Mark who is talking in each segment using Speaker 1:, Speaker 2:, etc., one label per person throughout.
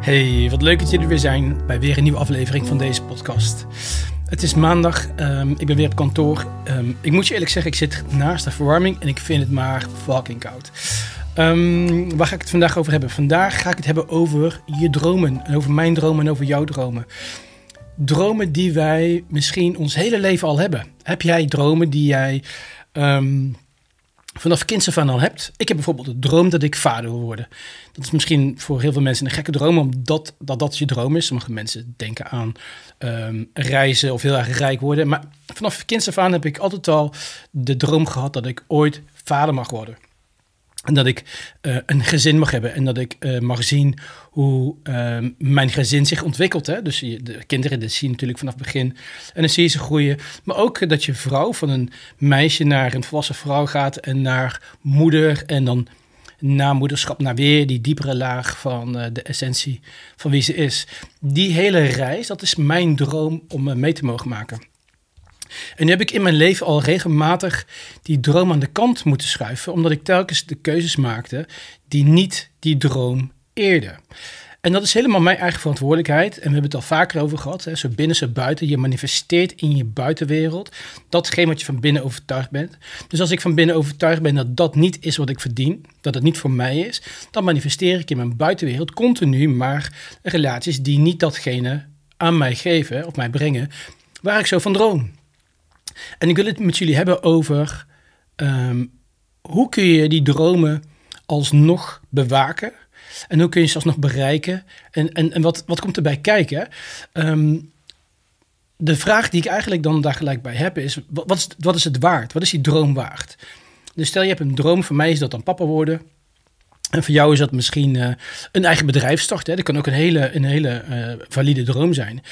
Speaker 1: Hey, wat leuk dat jullie weer zijn bij weer een nieuwe aflevering van deze podcast. Het is maandag, ehm, ik ben weer op kantoor. Ehm, ik moet je eerlijk zeggen, ik zit naast de verwarming en ik vind het maar fucking koud. Ehm, waar ga ik het vandaag over hebben? Vandaag ga ik het hebben over je dromen. En over mijn dromen en over jouw dromen. Dromen die wij misschien ons hele leven al hebben. Heb jij dromen die jij vanaf kinds af aan al hebt. Ik heb bijvoorbeeld de droom dat ik vader wil worden. Dat is misschien voor heel veel mensen een gekke droom, omdat dat, dat je droom is. Sommige mensen denken aan ehm, reizen of heel erg rijk worden. Maar vanaf kinds af aan heb ik altijd al de droom gehad dat ik ooit vader mag worden. En dat ik uh, een gezin mag hebben en dat ik uh, mag zien hoe uh, mijn gezin zich ontwikkelt. Hè? Dus de kinderen, dat zie je natuurlijk vanaf het begin. En dan zie je ze groeien. Maar ook dat je vrouw van een meisje naar een volwassen vrouw gaat en naar moeder. En dan na moederschap naar weer die diepere laag van de essentie van wie ze is. Die hele reis, dat is mijn droom om mee te mogen maken. En nu heb ik in mijn leven al regelmatig die droom aan de kant moeten schuiven, omdat ik telkens de keuzes maakte die niet die droom eerden. En dat is helemaal mijn eigen verantwoordelijkheid. En we hebben het al vaker over gehad. Hè? Zo binnen, zo buiten. Je manifesteert in je buitenwereld. Datgene wat je van binnen overtuigd bent. Dus als ik van binnen overtuigd ben dat dat niet is wat ik verdien. Dat het niet voor mij is. Dan manifesteer ik in mijn buitenwereld continu maar relaties die niet datgene aan mij geven. Of mij brengen waar ik zo van droom. En ik wil het met jullie hebben over ehm, hoe kun je die dromen alsnog bewaken. En hoe kun je ze alsnog bereiken? En, en, en wat, wat komt erbij kijken? Ehm, de vraag die ik eigenlijk dan daar gelijk bij heb is: wat is, wat is het waard? Wat is die droom waard? Dus stel je hebt een droom, voor mij is dat dan papa worden. En voor jou is dat misschien uh, een eigen bedrijf starten. Dat kan ook een hele, een hele uh, valide droom zijn.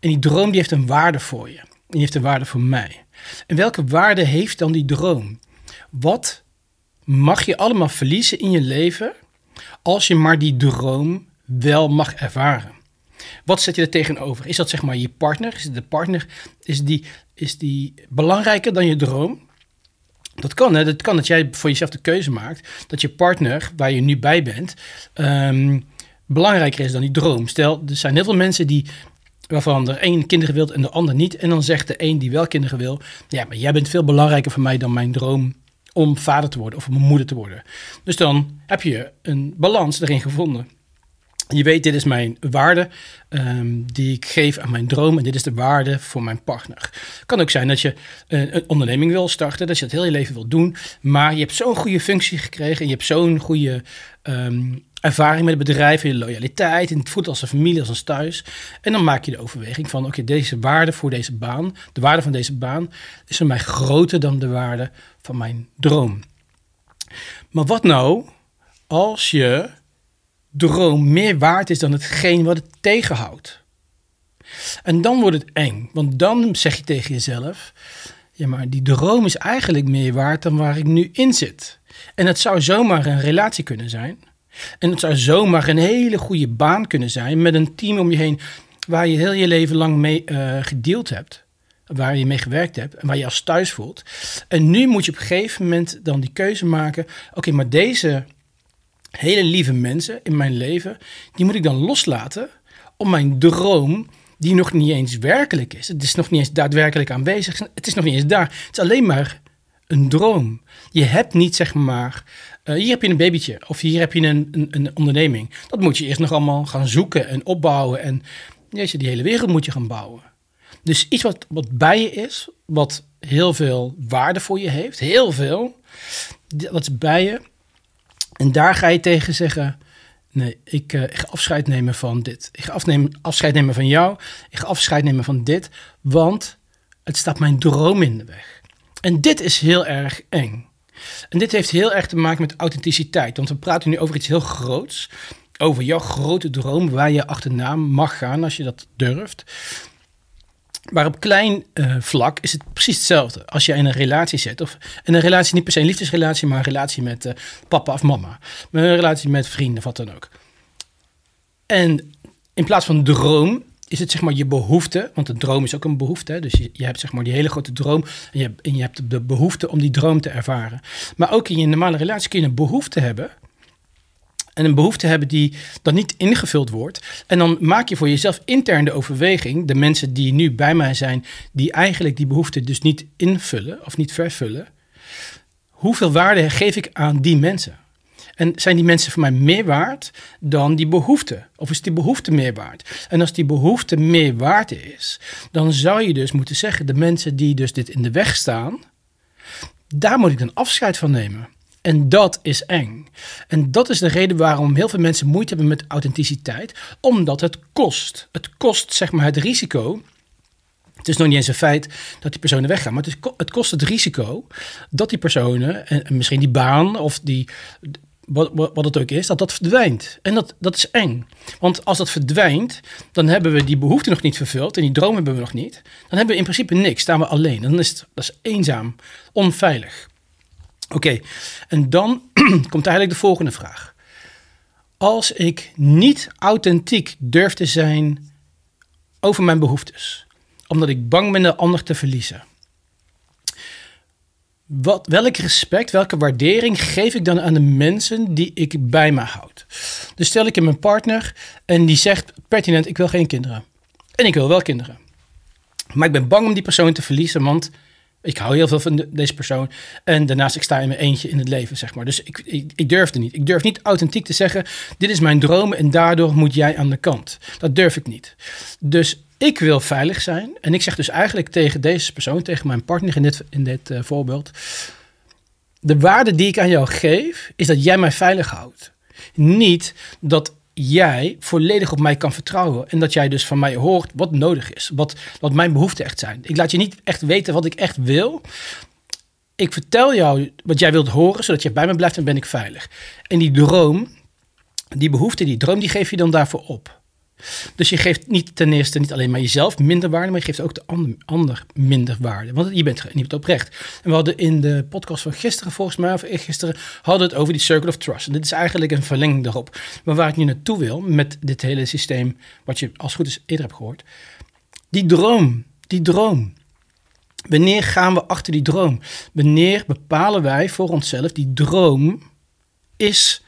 Speaker 1: En die droom die heeft een waarde voor je. En heeft een waarde voor mij. En welke waarde heeft dan die droom? Wat mag je allemaal verliezen in je leven als je maar die droom wel mag ervaren? Wat zet je er tegenover? Is dat zeg maar je partner? Is de partner is die, is die belangrijker dan je droom? Dat kan, hè? Dat kan dat jij voor jezelf de keuze maakt dat je partner, waar je nu bij bent, um, belangrijker is dan die droom. Stel, er zijn heel veel mensen die waarvan er één kinderen wil en de ander niet. En dan zegt de een die wel kinderen wil, ja, maar jij bent veel belangrijker voor mij dan mijn droom om vader te worden of om moeder te worden. Dus dan heb je een balans erin gevonden. Je weet, dit is mijn waarde um, die ik geef aan mijn droom en dit is de waarde voor mijn partner. Het kan ook zijn dat je een, een onderneming wil starten, dat je dat heel je leven wil doen, maar je hebt zo'n goede functie gekregen en je hebt zo'n goede um, ervaring met het bedrijf, je loyaliteit, en het voelt als een familie, als een thuis. En dan maak je de overweging van, oké, deze waarde voor deze baan, de waarde van deze baan, is voor mij groter dan de waarde van mijn droom. Maar wat nou als je droom meer waard is dan hetgeen wat het tegenhoudt? En dan wordt het eng, want dan zeg je tegen jezelf, ja, maar die droom is eigenlijk meer waard dan waar ik nu in zit. En het zou zomaar een relatie kunnen zijn en het zou zomaar een hele goede baan kunnen zijn met een team om je heen waar je heel je leven lang mee uh, gedeeld hebt. Waar je mee gewerkt hebt en waar je als thuis voelt. En nu moet je op een gegeven moment dan die keuze maken. Oké, maar deze hele lieve mensen in mijn leven, die moet ik dan loslaten om mijn droom, die nog niet eens werkelijk is. Het is nog niet eens daadwerkelijk aanwezig. Het is nog niet eens daar. Het is alleen maar een droom. Je hebt niet zeg maar uh, hier heb je een babytje of hier heb je een, een, een, onderneming. Dat moet je eerst nog allemaal gaan zoeken en opbouwen. En je, die hele wereld moet je gaan bouwen. Dus iets wat, wat bij je is, wat heel veel waarde voor je heeft, heel veel, wat is bij je. En daar ga je tegen zeggen, nee, ik, ik ga afscheid nemen van dit. Ik ga afscheid nemen van jou, ik ga afscheid nemen van dit, want het staat mijn droom in de weg. En dit is heel erg eng. En dit heeft heel erg te maken met authenticiteit. Want we praten nu over iets heel groots. Over jouw grote droom waar je achterna mag gaan als je dat durft. Maar op klein uh, vlak is het precies hetzelfde. Als je in een relatie zit, of in een relatie niet per se een liefdesrelatie, maar een relatie met uh, papa of mama. Met een relatie met vrienden, wat dan ook. En in plaats van droom is het zeg maar je behoefte, want een droom is ook een behoefte. Dus je, je, hebt zeg maar die hele grote droom en je, en je hebt de behoefte om die droom te ervaren. Maar ook in je normale relatie kun je een behoefte hebben. en een behoefte hebben die dan niet ingevuld wordt. En dan maak je voor jezelf intern de overweging, de mensen die nu bij mij zijn, die eigenlijk die behoefte dus niet invullen of niet vervullen. Hoeveel waarde geef ik aan die mensen? En zijn die mensen voor mij meer waard dan die behoefte? Of is die behoefte meer waard? En als die behoefte meer waard is, dan zou je dus moeten zeggen: de mensen die dus dit in de weg staan, daar moet ik dan afscheid van nemen. En dat is eng. En dat is de reden waarom heel veel mensen moeite hebben met authenticiteit, omdat het kost. Het kost zeg maar het risico. Het is nog niet eens een feit dat die personen weggaan, maar het, het kost het risico dat die personen, en misschien die baan of die, wat, wat het ook is, dat dat verdwijnt. En dat, dat is eng. Want als dat verdwijnt, dan hebben we die behoefte nog niet vervuld en die droom hebben we nog niet. Dan hebben we in principe niks, staan we alleen. Dan is het dat is eenzaam, onveilig. Oké, en dan komt eigenlijk de volgende vraag. Als ik niet authentiek durf te zijn over mijn behoeftes, omdat ik bang ben de ander te verliezen, wat, welk respect, welke waardering geef ik dan aan de mensen die ik bij me houd? Dus stel ik in mijn partner en die zegt pertinent: Ik wil geen kinderen. En ik wil wel kinderen. Maar ik ben bang om die persoon te verliezen, want ik hou heel veel van deze persoon. En daarnaast, ik sta in mijn eentje in het leven, zeg maar. Dus ik, ik, ik durfde niet. Ik durf niet authentiek te zeggen: Dit is mijn droom en daardoor moet jij aan de kant. Dat durf ik niet. Dus ik wil veilig zijn. En ik zeg dus eigenlijk tegen deze persoon, tegen mijn partner in dit, in dit uh, voorbeeld. De waarde die ik aan jou geef, is dat jij mij veilig houdt. Niet dat jij volledig op mij kan vertrouwen. En dat jij dus van mij hoort wat nodig is. Wat, wat mijn behoeften echt zijn. Ik laat je niet echt weten wat ik echt wil. Ik vertel jou wat jij wilt horen, zodat je bij me blijft en ben ik veilig. En die droom, die behoefte, die droom, die geef je dan daarvoor op. Dus je geeft niet ten eerste niet alleen maar jezelf minder waarde, maar je geeft ook de ander, minder waarde. Want je bent niet oprecht. En we hadden in de podcast van gisteren, volgens mij, of gisteren, hadden het over die circle of trust. En dit is eigenlijk een verlenging daarop. Maar waar ik nu naartoe wil met dit hele systeem, wat je als goed is eerder hebt gehoord. Die droom, die droom. Wanneer gaan we achter die droom? Wanneer bepalen wij voor onszelf die droom is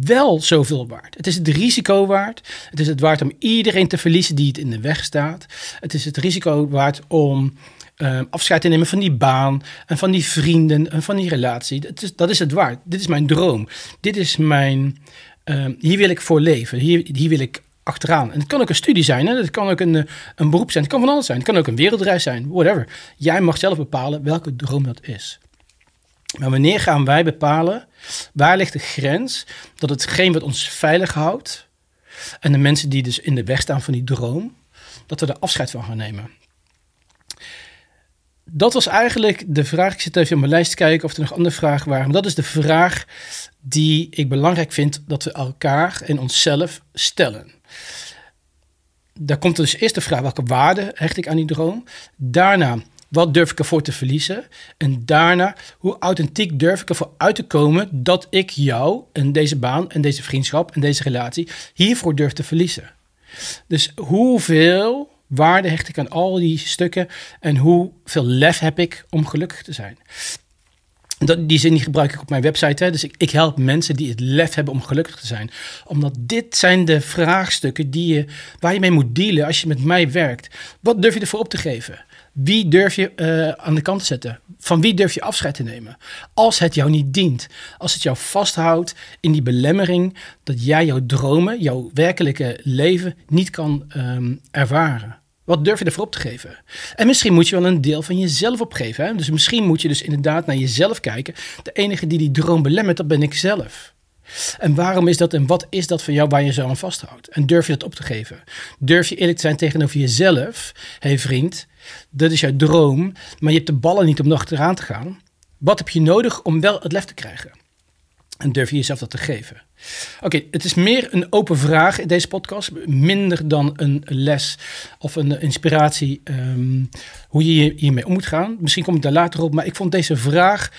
Speaker 1: wel zoveel waard. Het is het risico waard. Het is het waard om iedereen te verliezen die het in de weg staat. Het is het risico waard om uh, afscheid te nemen van die baan en van die vrienden en van die relatie. Dat is, dat is het waard. Dit is mijn droom. Dit is mijn. Uh, hier wil ik voor leven. Hier, hier wil ik achteraan. En het kan ook een studie zijn. Hè? Het kan ook een, een beroep zijn. Het kan van alles zijn. Het kan ook een wereldreis zijn. Whatever. Jij mag zelf bepalen welke droom dat is. Maar wanneer gaan wij bepalen waar ligt de grens dat hetgeen wat ons veilig houdt en de mensen die dus in de weg staan van die droom, dat we er afscheid van gaan nemen? Dat was eigenlijk de vraag. Ik zit even op mijn lijst te kijken of er nog andere vragen waren. Maar dat is de vraag die ik belangrijk vind dat we elkaar en onszelf stellen. Daar komt dus eerst de vraag: welke waarde hecht ik aan die droom? Daarna, wat durf ik ervoor te verliezen? En daarna, hoe authentiek durf ik ervoor uit te komen dat ik jou en deze baan en deze vriendschap en deze relatie hiervoor durf te verliezen? Dus hoeveel waarde hecht ik aan al die stukken en hoeveel lef heb ik om gelukkig te zijn? Dat, die zin die gebruik ik op mijn website. Hè. Dus ik, ik, help mensen die het lef hebben om gelukkig te zijn. Omdat dit zijn de vraagstukken die je, waar je mee moet dealen als je met mij werkt. Wat durf je ervoor op te geven? Wie durf je uh, aan de kant te zetten? Van wie durf je afscheid te nemen? Als het jou niet dient. Als het jou vasthoudt in die belemmering dat jij jouw dromen, jouw werkelijke leven niet kan um, ervaren. Wat durf je ervoor op te geven? En misschien moet je wel een deel van jezelf opgeven. Hè? Dus misschien moet je dus inderdaad naar jezelf kijken. De enige die die droom belemmert, dat ben ik zelf. En waarom is dat en wat is dat van jou waar je zo aan vasthoudt? En durf je dat op te geven? Durf je eerlijk te zijn tegenover jezelf? Hé hey vriend, dat is jouw droom, maar je hebt de ballen niet om nog eraan te gaan. Wat heb je nodig om wel het lef te krijgen? En durf je jezelf dat te geven? Oké, het is meer een open vraag in deze podcast, minder dan een les of een inspiratie um, hoe je hiermee om moet gaan. Misschien kom ik daar later op, maar ik vond deze vraag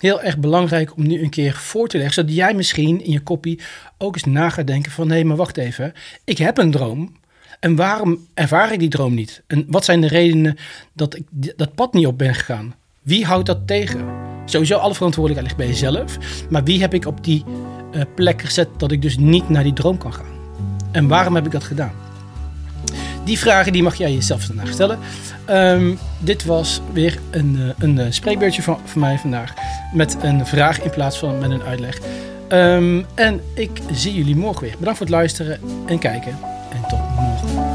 Speaker 1: heel erg belangrijk om nu een keer voor te leggen, zodat jij misschien in je kopie ook eens na gaat denken van, hé, maar wacht even, ik heb een droom, en waarom ervaar ik die droom niet? En wat zijn de redenen dat ik dat pad niet op ben gegaan? Wie houdt dat tegen? Sowieso alle verantwoordelijkheid ligt bij jezelf. Maar wie heb ik op die uh, plek gezet dat ik dus niet naar die droom kan gaan. En waarom heb ik dat gedaan? Die vragen die mag jij jezelf vandaag stellen. Um, dit was weer een, uh, een uh, spreekbeurtje van, van mij vandaag. Met een vraag in plaats van met een uitleg. Um, en ik zie jullie morgen weer. Bedankt voor het luisteren en kijken. En tot morgen.